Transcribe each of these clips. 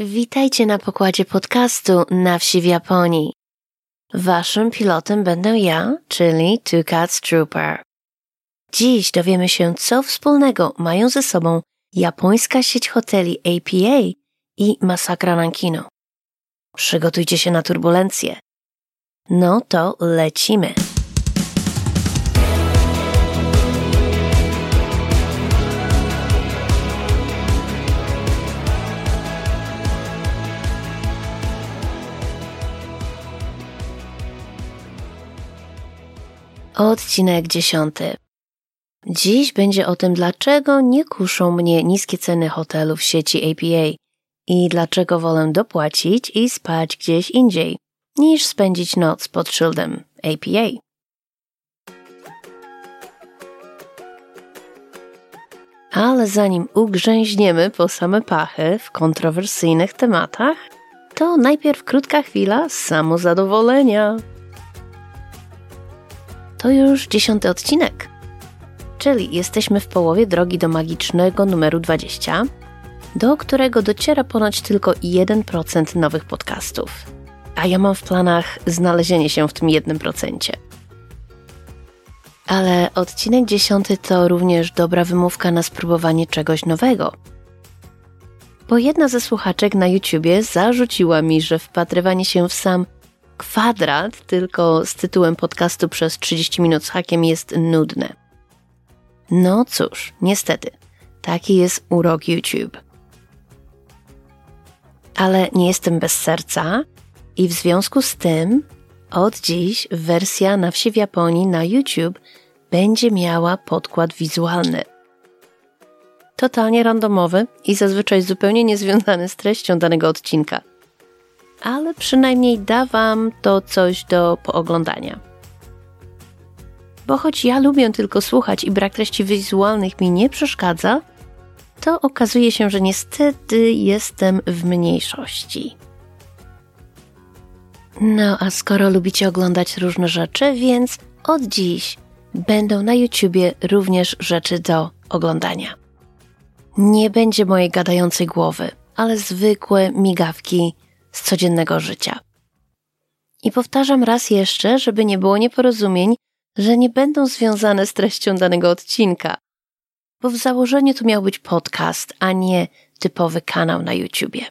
Witajcie na pokładzie podcastu Na wsi w Japonii. Waszym pilotem będę ja, czyli Two Cats Trooper. Dziś dowiemy się, co wspólnego mają ze sobą japońska sieć hoteli APA i masakra Nankino. Przygotujcie się na turbulencje. No to lecimy. Odcinek dziesiąty. Dziś będzie o tym, dlaczego nie kuszą mnie niskie ceny hotelów sieci APA i dlaczego wolę dopłacić i spać gdzieś indziej, niż spędzić noc pod szyldem APA. Ale zanim ugrzęźniemy po same pachy w kontrowersyjnych tematach, to najpierw krótka chwila samozadowolenia. To już dziesiąty odcinek, czyli jesteśmy w połowie drogi do magicznego numeru 20, do którego dociera ponoć tylko 1% nowych podcastów. A ja mam w planach znalezienie się w tym 1%. Ale odcinek dziesiąty to również dobra wymówka na spróbowanie czegoś nowego. Bo jedna ze słuchaczek na YouTubie zarzuciła mi, że wpatrywanie się w sam kwadrat tylko z tytułem podcastu przez 30 minut z hakiem jest nudne. No cóż, niestety, taki jest urok YouTube. Ale nie jestem bez serca i w związku z tym od dziś wersja na wsi w Japonii na YouTube będzie miała podkład wizualny. Totalnie randomowy i zazwyczaj zupełnie niezwiązany z treścią danego odcinka – ale przynajmniej da Wam to coś do pooglądania. Bo choć ja lubię tylko słuchać i brak treści wizualnych mi nie przeszkadza, to okazuje się, że niestety jestem w mniejszości. No a skoro lubicie oglądać różne rzeczy, więc od dziś będą na YouTubie również rzeczy do oglądania. Nie będzie mojej gadającej głowy, ale zwykłe migawki z codziennego życia. I powtarzam raz jeszcze, żeby nie było nieporozumień, że nie będą związane z treścią danego odcinka, bo w założeniu to miał być podcast, a nie typowy kanał na YouTubie.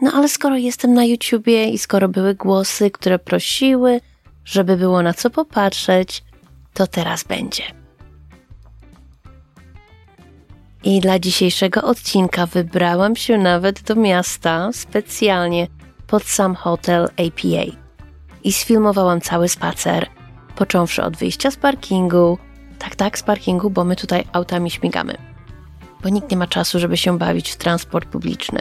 No ale skoro jestem na YouTubie i skoro były głosy, które prosiły, żeby było na co popatrzeć, to teraz będzie. I dla dzisiejszego odcinka wybrałam się nawet do miasta specjalnie pod sam hotel APA. I sfilmowałam cały spacer, począwszy od wyjścia z parkingu. Tak, tak, z parkingu, bo my tutaj autami śmigamy. Bo nikt nie ma czasu, żeby się bawić w transport publiczny.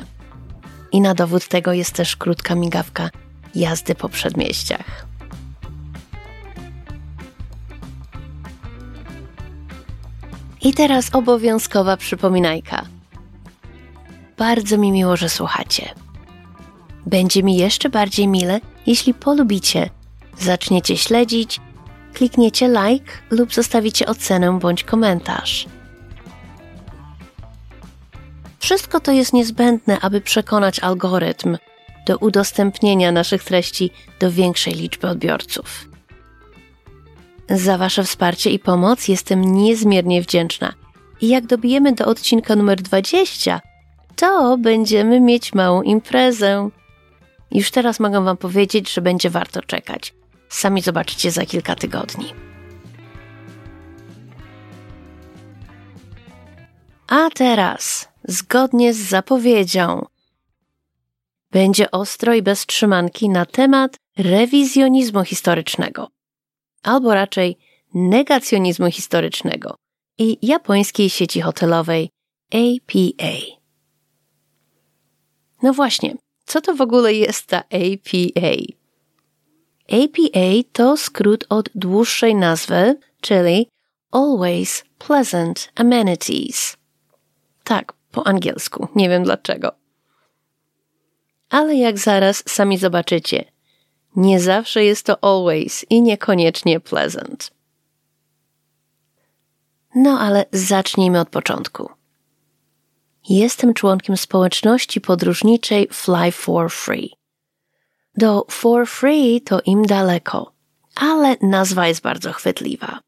I na dowód tego jest też krótka migawka jazdy po przedmieściach. I teraz obowiązkowa przypominajka. Bardzo mi miło, że słuchacie. Będzie mi jeszcze bardziej mile, jeśli polubicie, zaczniecie śledzić, klikniecie like lub zostawicie ocenę bądź komentarz. Wszystko to jest niezbędne, aby przekonać algorytm do udostępnienia naszych treści do większej liczby odbiorców. Za Wasze wsparcie i pomoc jestem niezmiernie wdzięczna. I jak dobijemy do odcinka numer 20, to będziemy mieć małą imprezę. Już teraz mogę Wam powiedzieć, że będzie warto czekać. Sami zobaczycie za kilka tygodni. A teraz, zgodnie z zapowiedzią, będzie ostro i bez trzymanki na temat rewizjonizmu historycznego albo raczej negacjonizmu historycznego i japońskiej sieci hotelowej APA. No właśnie, co to w ogóle jest ta APA? APA to skrót od dłuższej nazwy, czyli Always Pleasant Amenities. Tak, po angielsku, nie wiem dlaczego. Ale jak zaraz sami zobaczycie, nie zawsze jest to always i niekoniecznie pleasant. No ale zacznijmy od początku. Jestem członkiem społeczności podróżniczej Fly for Free. Do for free to im daleko, ale nazwa jest bardzo chwytliwa.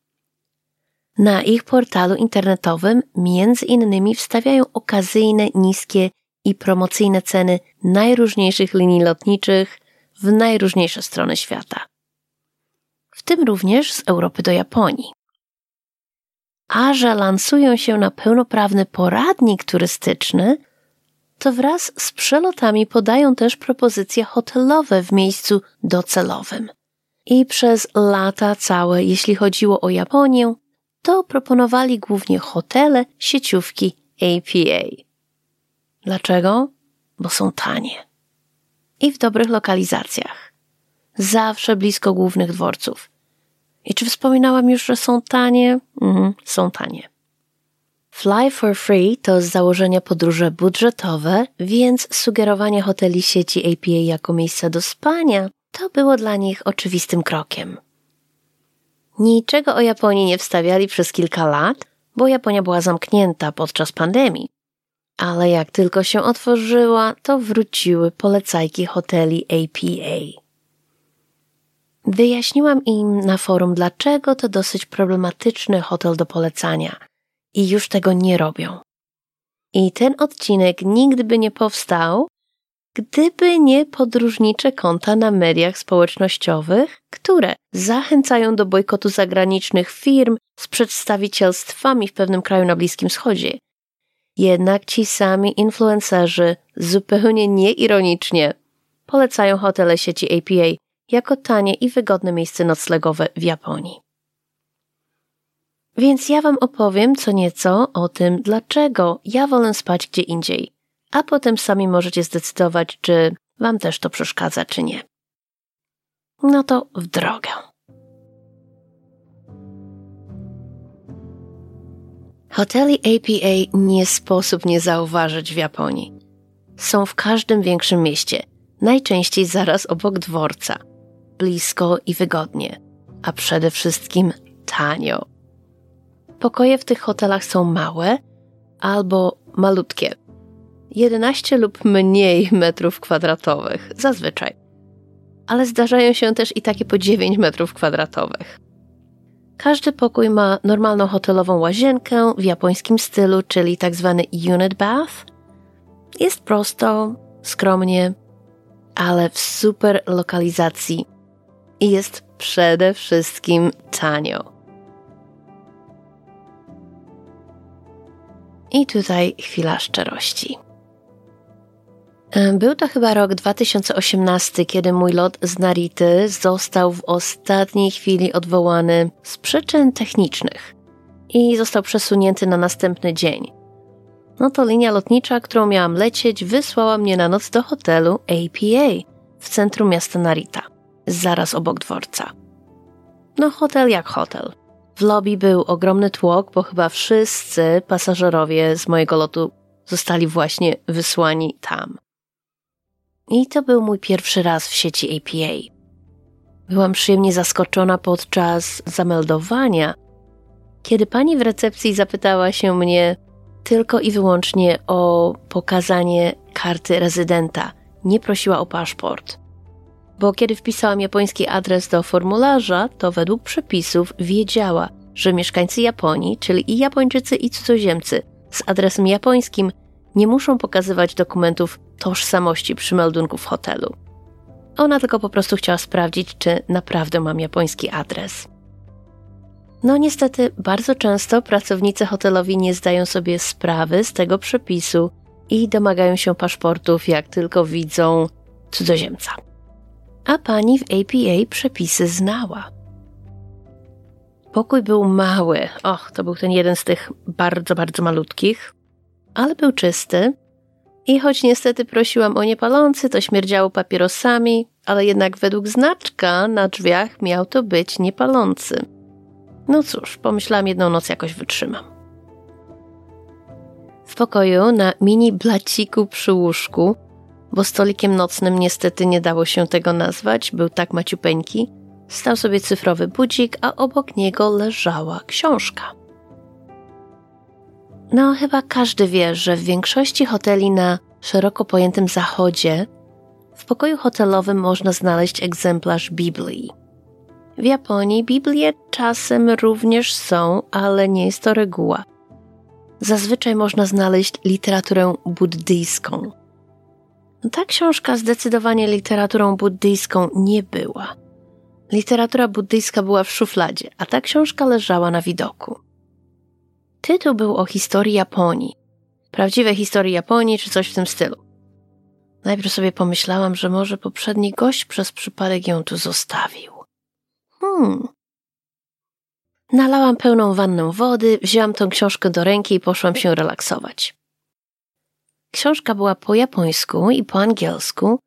Na ich portalu internetowym między innymi wstawiają okazyjne, niskie i promocyjne ceny najróżniejszych linii lotniczych w najróżniejsze strony świata. W tym również z Europy do Japonii. A że lansują się na pełnoprawny poradnik turystyczny, to wraz z przelotami podają też propozycje hotelowe w miejscu docelowym. I przez lata całe, jeśli chodziło o Japonię, to proponowali głównie hotele, sieciówki APA. Dlaczego? Bo są tanie. I w dobrych lokalizacjach. Zawsze blisko głównych dworców. I czy wspominałam już, że są tanie? Mhm, są tanie. Fly for Free to z założenia podróże budżetowe, więc sugerowanie hoteli sieci APA jako miejsca do spania to było dla nich oczywistym krokiem. Niczego o Japonii nie wstawiali przez kilka lat, bo Japonia była zamknięta podczas pandemii. Ale jak tylko się otworzyła, to wróciły polecajki hoteli APA. Wyjaśniłam im na forum, dlaczego to dosyć problematyczny hotel do polecania i już tego nie robią. I ten odcinek nigdy by nie powstał, gdyby nie podróżnicze konta na mediach społecznościowych, które zachęcają do bojkotu zagranicznych firm z przedstawicielstwami w pewnym kraju na Bliskim Wschodzie. Jednak ci sami influencerzy zupełnie nieironicznie polecają hotele sieci APA jako tanie i wygodne miejsce noclegowe w Japonii. Więc ja Wam opowiem co nieco o tym, dlaczego ja wolę spać gdzie indziej, a potem sami możecie zdecydować, czy Wam też to przeszkadza, czy nie. No to w drogę. Hoteli APA nie sposób nie zauważyć w Japonii. Są w każdym większym mieście, najczęściej zaraz obok dworca. Blisko i wygodnie, a przede wszystkim tanio. Pokoje w tych hotelach są małe albo malutkie. 11 lub mniej metrów kwadratowych, zazwyczaj. Ale zdarzają się też i takie po 9 metrów kwadratowych. Każdy pokój ma normalną hotelową łazienkę w japońskim stylu, czyli tak zwany unit bath. Jest prosto, skromnie, ale w super lokalizacji i jest przede wszystkim tanio. I tutaj chwila szczerości. Był to chyba rok 2018, kiedy mój lot z Narity został w ostatniej chwili odwołany z przyczyn technicznych i został przesunięty na następny dzień. No to linia lotnicza, którą miałam lecieć, wysłała mnie na noc do hotelu APA w centrum miasta Narita, zaraz obok dworca. No hotel jak hotel. W lobby był ogromny tłok, bo chyba wszyscy pasażerowie z mojego lotu zostali właśnie wysłani tam. I to był mój pierwszy raz w sieci APA. Byłam przyjemnie zaskoczona podczas zameldowania, kiedy pani w recepcji zapytała się mnie tylko i wyłącznie o pokazanie karty rezydenta. Nie prosiła o paszport. Bo kiedy wpisałam japoński adres do formularza, to według przepisów wiedziała, że mieszkańcy Japonii, czyli i Japończycy, i cudzoziemcy z adresem japońskim nie muszą pokazywać dokumentów tożsamości przy meldunku w hotelu. Ona tylko po prostu chciała sprawdzić, czy naprawdę mam japoński adres. No niestety, bardzo często pracownicy hotelowi nie zdają sobie sprawy z tego przepisu i domagają się paszportów, jak tylko widzą cudzoziemca. A pani w APA przepisy znała. Pokój był mały. Och, to był ten jeden z tych bardzo, bardzo malutkich ale był czysty. I choć niestety prosiłam o niepalący, to śmierdziało papierosami, ale jednak według znaczka na drzwiach miał to być niepalący. No cóż, pomyślałam jedną noc jakoś wytrzymam. W pokoju na mini blaciku przy łóżku, bo stolikiem nocnym niestety nie dało się tego nazwać, był tak maciupeńki, stał sobie cyfrowy budzik, a obok niego leżała książka. No, chyba każdy wie, że w większości hoteli na szeroko pojętym zachodzie w pokoju hotelowym można znaleźć egzemplarz Biblii. W Japonii Biblie czasem również są, ale nie jest to reguła. Zazwyczaj można znaleźć literaturę buddyjską. Ta książka zdecydowanie literaturą buddyjską nie była. Literatura buddyjska była w szufladzie, a ta książka leżała na widoku. Tytuł był o historii Japonii. Prawdziwe historii Japonii, czy coś w tym stylu. Najpierw sobie pomyślałam, że może poprzedni gość przez przypadek ją tu zostawił. Hmm. Nalałam pełną wannę wody, wzięłam tą książkę do ręki i poszłam się relaksować. Książka była po japońsku i po angielsku,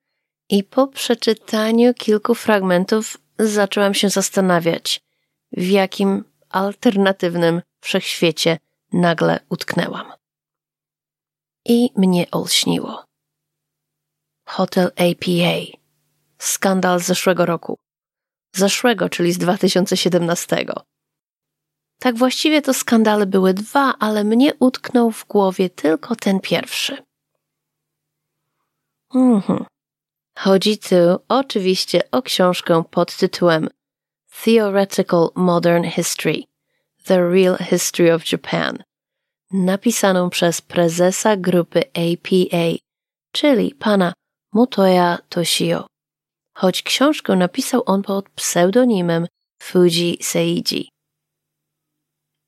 i po przeczytaniu kilku fragmentów zaczęłam się zastanawiać, w jakim alternatywnym wszechświecie nagle utknęłam. I mnie olśniło. Hotel APA. Skandal z zeszłego roku. Zeszłego, czyli z 2017. Tak właściwie to skandale były dwa, ale mnie utknął w głowie tylko ten pierwszy. Mhm. Chodzi tu oczywiście o książkę pod tytułem Theoretical Modern History The Real History of Japan, napisaną przez prezesa grupy APA, czyli pana Motoya Toshio. Choć książkę napisał on pod pseudonimem Fuji Seiji.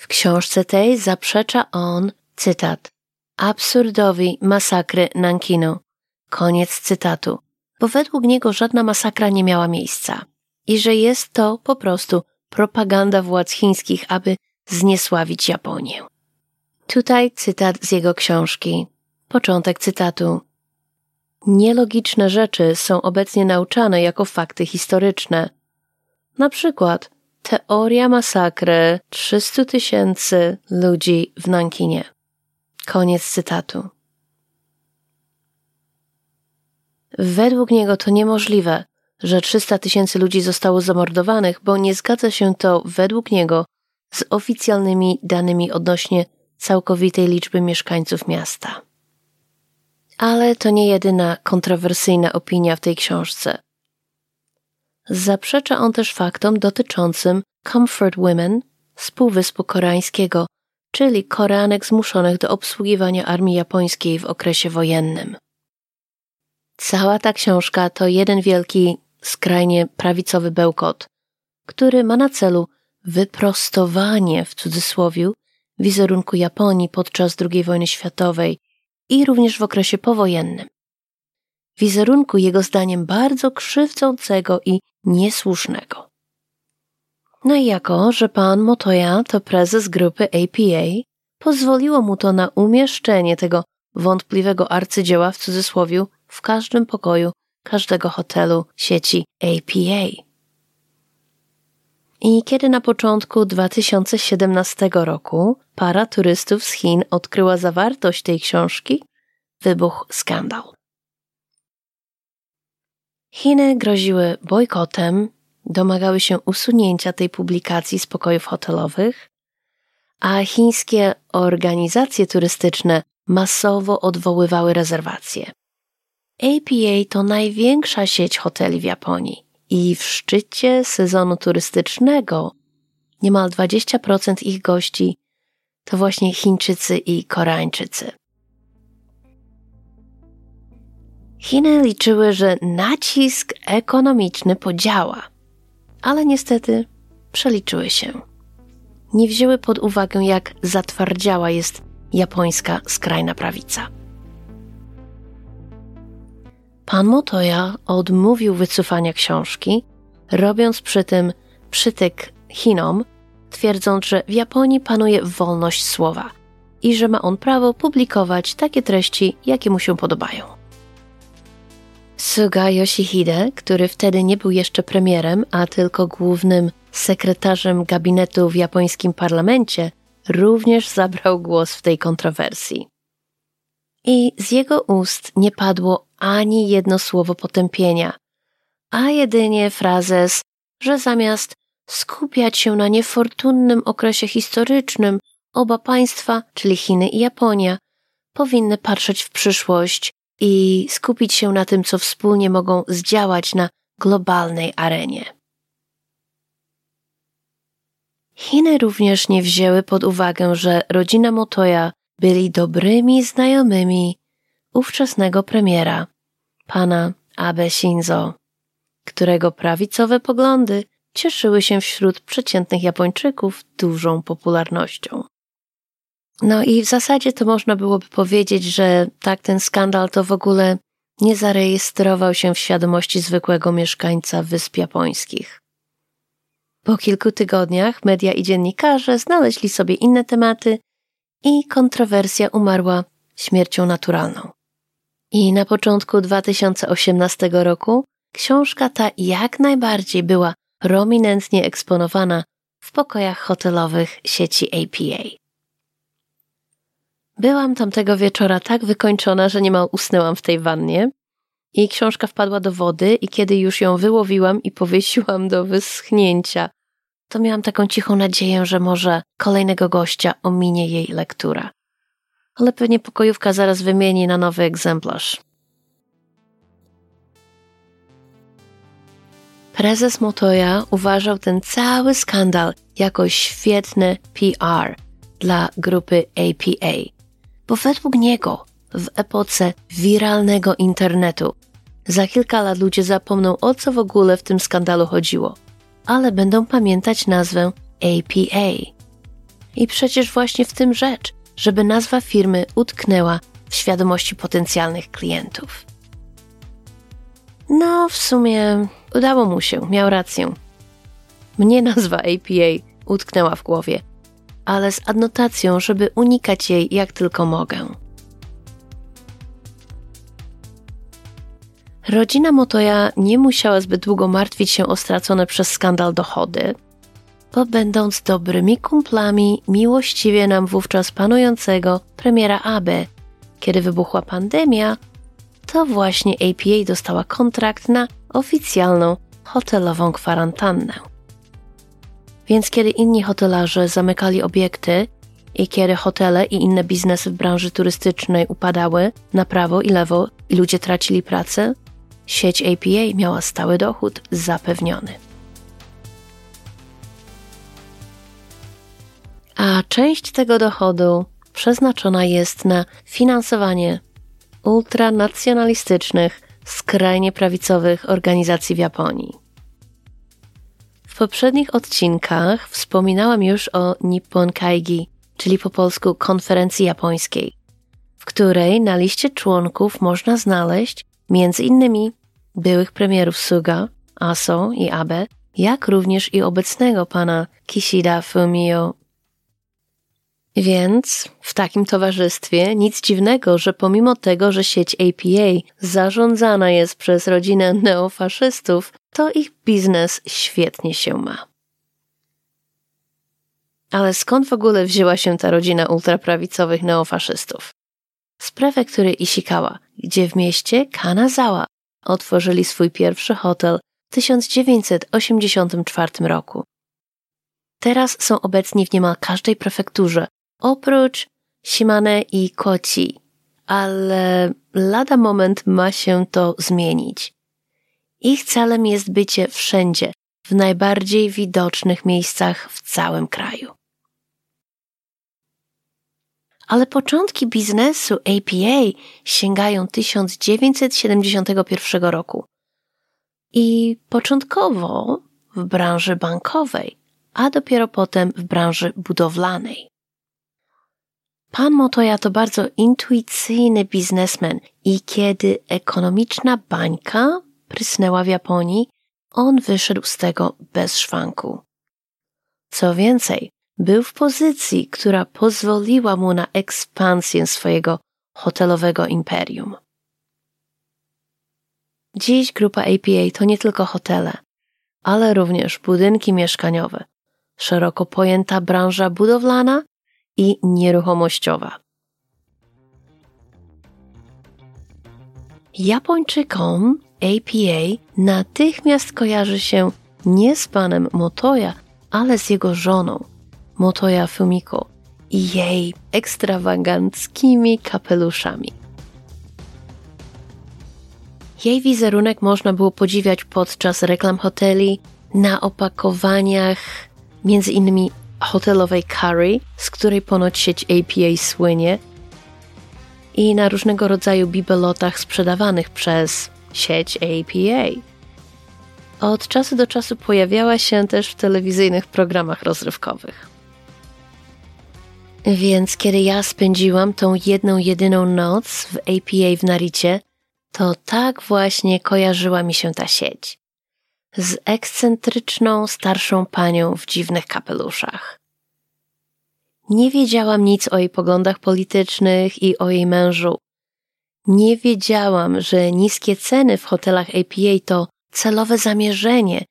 W książce tej zaprzecza on, cytat, absurdowi masakry Nankinu. Koniec cytatu, bo według niego żadna masakra nie miała miejsca i że jest to po prostu propaganda władz chińskich, aby zniesławić Japonię. Tutaj cytat z jego książki. Początek cytatu. Nielogiczne rzeczy są obecnie nauczane jako fakty historyczne. Na przykład teoria masakry 300 tysięcy ludzi w Nankinie. Koniec cytatu. Według niego to niemożliwe, że 300 tysięcy ludzi zostało zamordowanych, bo nie zgadza się to według niego z oficjalnymi danymi odnośnie całkowitej liczby mieszkańców miasta. Ale to nie jedyna kontrowersyjna opinia w tej książce. Zaprzecza on też faktom dotyczącym Comfort Women z Półwyspu Koreańskiego, czyli Koreanek zmuszonych do obsługiwania armii japońskiej w okresie wojennym. Cała ta książka to jeden wielki, skrajnie prawicowy bełkot, który ma na celu wyprostowanie w cudzysłowie wizerunku Japonii podczas II wojny światowej i również w okresie powojennym. Wizerunku jego zdaniem bardzo krzywdzącego i niesłusznego. No i jako, że pan Motoya to prezes grupy APA, pozwoliło mu to na umieszczenie tego wątpliwego arcydzieła w cudzysłowie w każdym pokoju każdego hotelu sieci APA. I kiedy na początku 2017 roku para turystów z Chin odkryła zawartość tej książki, wybuchł skandal. Chiny groziły bojkotem, domagały się usunięcia tej publikacji z pokojów hotelowych, a chińskie organizacje turystyczne masowo odwoływały rezerwacje. APA to największa sieć hoteli w Japonii i w szczycie sezonu turystycznego niemal 20% ich gości to właśnie Chińczycy i Koreańczycy. Chiny liczyły, że nacisk ekonomiczny podziała, ale niestety przeliczyły się. Nie wzięły pod uwagę, jak zatwardziała jest japońska skrajna prawica. Pan Motoya odmówił wycofania książki, robiąc przy tym przytyk Chinom, twierdząc, że w Japonii panuje wolność słowa i że ma on prawo publikować takie treści, jakie mu się podobają. Suga Yoshihide, który wtedy nie był jeszcze premierem, a tylko głównym sekretarzem gabinetu w japońskim parlamencie, również zabrał głos w tej kontrowersji. I z jego ust nie padło ani jedno słowo potępienia, a jedynie frazes, że zamiast skupiać się na niefortunnym okresie historycznym, oba państwa, czyli Chiny i Japonia, powinny patrzeć w przyszłość i skupić się na tym, co wspólnie mogą zdziałać na globalnej arenie. Chiny również nie wzięły pod uwagę, że rodzina Motoya byli dobrymi znajomymi ówczesnego premiera, pana Abe Shinzo, którego prawicowe poglądy cieszyły się wśród przeciętnych Japończyków dużą popularnością. No i w zasadzie to można byłoby powiedzieć, że tak ten skandal to w ogóle nie zarejestrował się w świadomości zwykłego mieszkańca Wysp Japońskich. Po kilku tygodniach media i dziennikarze znaleźli sobie inne tematy i kontrowersja umarła śmiercią naturalną. I na początku 2018 roku książka ta jak najbardziej była prominentnie eksponowana w pokojach hotelowych sieci APA. Byłam tamtego wieczora tak wykończona, że niemal usnęłam w tej wannie. I książka wpadła do wody, i kiedy już ją wyłowiłam i powiesiłam do wyschnięcia, to miałam taką cichą nadzieję, że może kolejnego gościa ominie jej lektura. Ale pewnie pokojówka zaraz wymieni na nowy egzemplarz. Prezes Motoya uważał ten cały skandal jako świetny PR dla grupy APA, bo według niego w epoce wiralnego internetu za kilka lat ludzie zapomną o co w ogóle w tym skandalu chodziło, ale będą pamiętać nazwę APA. I przecież właśnie w tym rzecz, żeby nazwa firmy utknęła w świadomości potencjalnych klientów. No, w sumie udało mu się, miał rację. Mnie nazwa APA utknęła w głowie, ale z adnotacją, żeby unikać jej jak tylko mogę. Rodzina Motoya nie musiała zbyt długo martwić się o stracone przez skandal dochody, bo będąc dobrymi kumplami miłościwie nam wówczas panującego premiera Abe, kiedy wybuchła pandemia, to właśnie APA dostała kontrakt na oficjalną hotelową kwarantannę. Więc kiedy inni hotelarze zamykali obiekty i kiedy hotele i inne biznesy w branży turystycznej upadały na prawo i lewo i ludzie tracili pracę, sieć APA miała stały dochód zapewniony. A część tego dochodu przeznaczona jest na finansowanie ultranacjonalistycznych, skrajnie prawicowych organizacji w Japonii. W poprzednich odcinkach wspominałam już o Nippon Kaigi, czyli po polsku konferencji japońskiej, w której na liście członków można znaleźć innymi byłych premierów Suga, Aso i Abe, jak również i obecnego pana Kishida Fumio więc w takim towarzystwie nic dziwnego, że pomimo tego, że sieć APA zarządzana jest przez rodzinę neofaszystów, to ich biznes świetnie się ma. Ale skąd w ogóle wzięła się ta rodzina ultraprawicowych neofaszystów? Z prefektury Ishikawa, gdzie w mieście Kanazawa otworzyli swój pierwszy hotel w 1984 roku. Teraz są obecni w niemal każdej prefekturze, oprócz Shimane i Kochi, ale lada moment ma się to zmienić. Ich celem jest bycie wszędzie, w najbardziej widocznych miejscach w całym kraju. Ale początki biznesu APA sięgają 1971 roku. I początkowo w branży bankowej, a dopiero potem w branży budowlanej. Pan Motoya to bardzo intuicyjny biznesmen i kiedy ekonomiczna bańka prysnęła w Japonii, on wyszedł z tego bez szwanku. Co więcej, był w pozycji, która pozwoliła mu na ekspansję swojego hotelowego imperium. Dziś grupa APA to nie tylko hotele, ale również budynki mieszkaniowe, szeroko pojęta branża budowlana i nieruchomościowa. Japończykom APA natychmiast kojarzy się nie z panem Motoya, ale z jego żoną, Motoya Fumiko, i jej ekstrawaganckimi kapeluszami. Jej wizerunek można było podziwiać podczas reklam hoteli, na opakowaniach między innymi hotelowej curry, z której ponoć sieć APA słynie, i na różnego rodzaju bibelotach sprzedawanych przez sieć APA. Od czasu do czasu pojawiała się też w telewizyjnych programach rozrywkowych. Więc kiedy ja spędziłam tą jedną, jedyną noc w APA w Naricie, to tak właśnie kojarzyła mi się ta sieć. Z ekscentryczną, starszą panią w dziwnych kapeluszach. Nie wiedziałam nic o jej poglądach politycznych i o jej mężu. Nie wiedziałam, że niskie ceny w hotelach APA to celowe zamierzenie,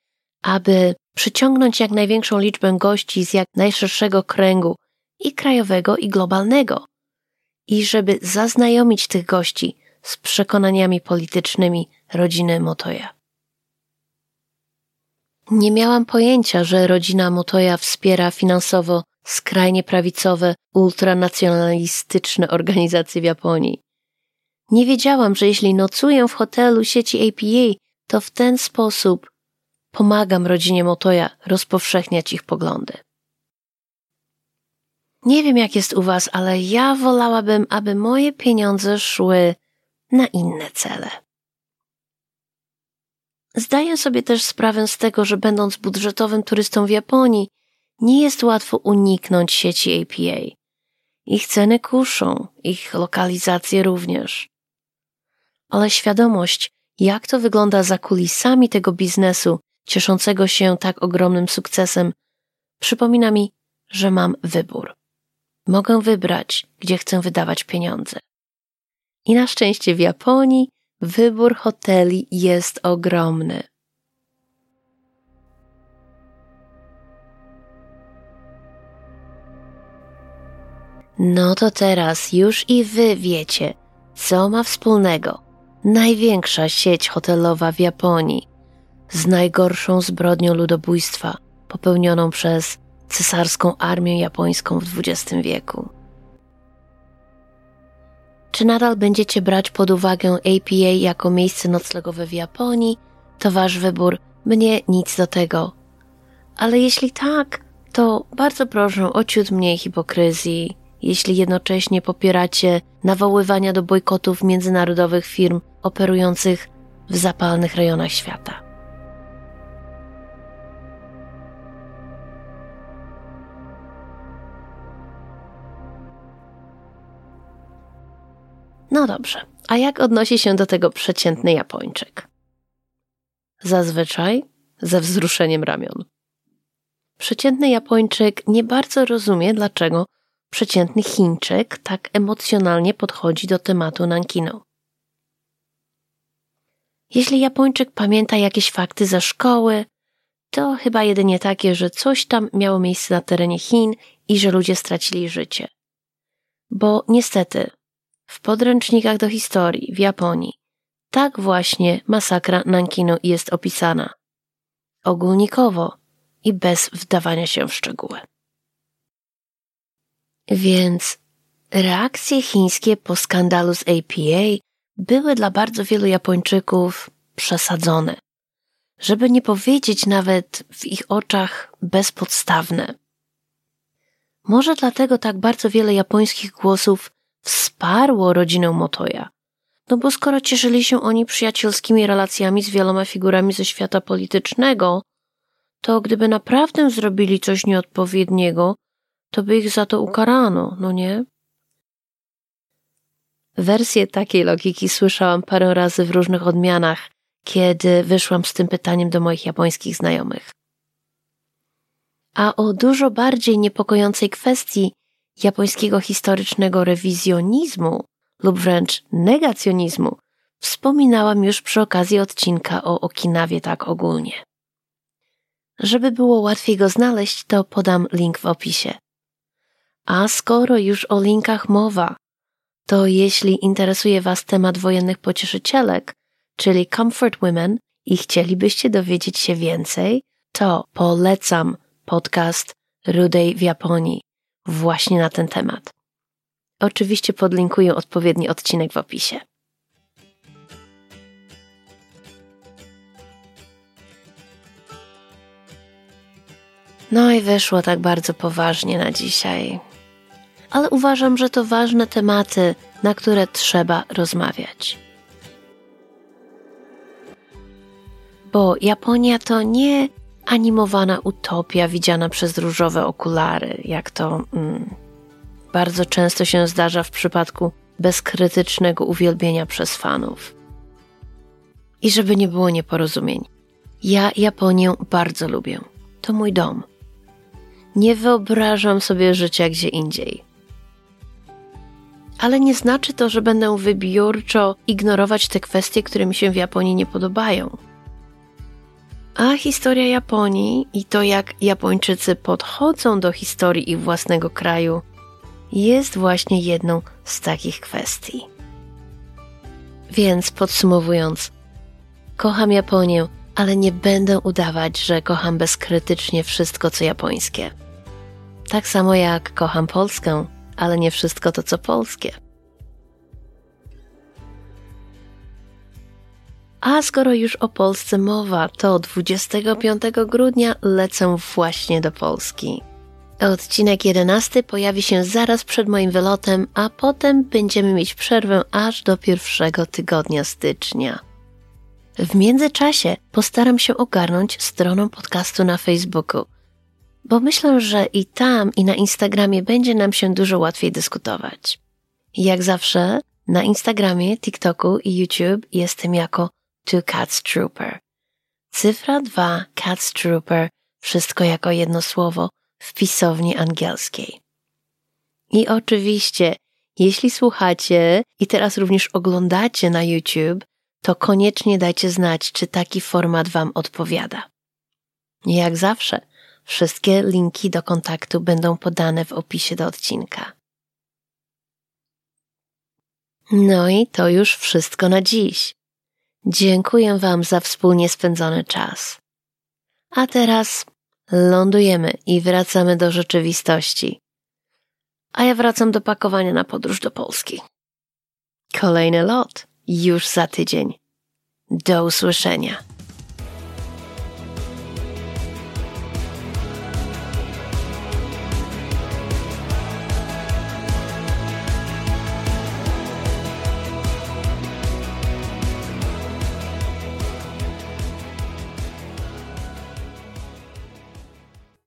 aby przyciągnąć jak największą liczbę gości z jak najszerszego kręgu i krajowego, i globalnego. I żeby zaznajomić tych gości z przekonaniami politycznymi rodziny Motoja. Nie miałam pojęcia, że rodzina Motoja wspiera finansowo skrajnie prawicowe, ultranacjonalistyczne organizacje w Japonii. Nie wiedziałam, że jeśli nocuję w hotelu sieci APA, to w ten sposób pomagam rodzinie Motoja rozpowszechniać ich poglądy. Nie wiem, jak jest u Was, ale ja wolałabym, aby moje pieniądze szły na inne cele. Zdaję sobie też sprawę z tego, że będąc budżetowym turystą w Japonii, nie jest łatwo uniknąć sieci APA. Ich ceny kuszą, ich lokalizacje również. Ale świadomość, jak to wygląda za kulisami tego biznesu, cieszącego się tak ogromnym sukcesem, przypomina mi, że mam wybór. Mogę wybrać, gdzie chcę wydawać pieniądze. I na szczęście w Japonii wybór hoteli jest ogromny. No to teraz już i wy wiecie, co ma wspólnego największa sieć hotelowa w Japonii z najgorszą zbrodnią ludobójstwa popełnioną przez cesarską armię japońską w XX wieku. Czy nadal będziecie brać pod uwagę APA jako miejsce noclegowe w Japonii, to wasz wybór, mnie nic do tego. Ale jeśli tak, to bardzo proszę o ciut mniej hipokryzji, jeśli jednocześnie popieracie nawoływania do bojkotów międzynarodowych firm operujących w zapalnych rejonach świata. No dobrze, a jak odnosi się do tego przeciętny Japończyk? Zazwyczaj ze wzruszeniem ramion. Przeciętny Japończyk nie bardzo rozumie, dlaczego przeciętny Chińczyk tak emocjonalnie podchodzi do tematu Nankino. Jeśli Japończyk pamięta jakieś fakty ze szkoły, to chyba jedynie takie, że coś tam miało miejsce na terenie Chin i że ludzie stracili życie. Bo niestety, w podręcznikach do historii w Japonii tak właśnie masakra Nankinu jest opisana. Ogólnikowo i bez wdawania się w szczegóły. Więc reakcje chińskie po skandalu z APA były dla bardzo wielu Japończyków przesadzone, żeby nie powiedzieć nawet w ich oczach bezpodstawne. Może dlatego tak bardzo wiele japońskich głosów wsparło rodzinę Motoya. No bo skoro cieszyli się oni przyjacielskimi relacjami z wieloma figurami ze świata politycznego, to gdyby naprawdę zrobili coś nieodpowiedniego, to by ich za to ukarano, no nie? Wersję takiej logiki słyszałam parę razy w różnych odmianach, kiedy wyszłam z tym pytaniem do moich japońskich znajomych. A o dużo bardziej niepokojącej kwestii japońskiego historycznego rewizjonizmu lub wręcz negacjonizmu wspominałam już przy okazji odcinka o Okinawie tak ogólnie. Żeby było łatwiej go znaleźć, to podam link w opisie. A skoro już o linkach mowa, to jeśli interesuje Was temat wojennych pocieszycielek, czyli Comfort Women, i chcielibyście dowiedzieć się więcej, to polecam podcast Rudej w Japonii właśnie na ten temat. Oczywiście podlinkuję odpowiedni odcinek w opisie. No i wyszło tak bardzo poważnie na dzisiaj. Ale uważam, że to ważne tematy, na które trzeba rozmawiać. Bo Japonia to nie animowana utopia widziana przez różowe okulary, jak to mm, bardzo często się zdarza w przypadku bezkrytycznego uwielbienia przez fanów. I żeby nie było nieporozumień, ja Japonię bardzo lubię. To mój dom. Nie wyobrażam sobie życia gdzie indziej. Ale nie znaczy to, że będę wybiórczo ignorować te kwestie, które mi się w Japonii nie podobają. A historia Japonii i to, jak Japończycy podchodzą do historii ich własnego kraju, jest właśnie jedną z takich kwestii. Więc podsumowując, kocham Japonię, ale nie będę udawać, że kocham bezkrytycznie wszystko, co japońskie. Tak samo jak kocham Polskę, ale nie wszystko to, co polskie. A skoro już o Polsce mowa, to 25 grudnia lecę właśnie do Polski. Odcinek 11 pojawi się zaraz przed moim wylotem, a potem będziemy mieć przerwę aż do pierwszego tygodnia stycznia. W międzyczasie postaram się ogarnąć stroną podcastu na Facebooku, bo myślę, że i tam, i na Instagramie będzie nam się dużo łatwiej dyskutować. Jak zawsze, na Instagramie, TikToku i YouTube jestem jako Two Cats Trooper. Cyfra 2 Cats Trooper, wszystko jako jedno słowo w pisowni angielskiej. I oczywiście, jeśli słuchacie i teraz również oglądacie na YouTube, to koniecznie dajcie znać, czy taki format Wam odpowiada. Jak zawsze, wszystkie linki do kontaktu będą podane w opisie do odcinka. No i to już wszystko na dziś. Dziękuję Wam za wspólnie spędzony czas. A teraz lądujemy i wracamy do rzeczywistości. A ja wracam do pakowania na podróż do Polski. Kolejny lot już za tydzień. Do usłyszenia.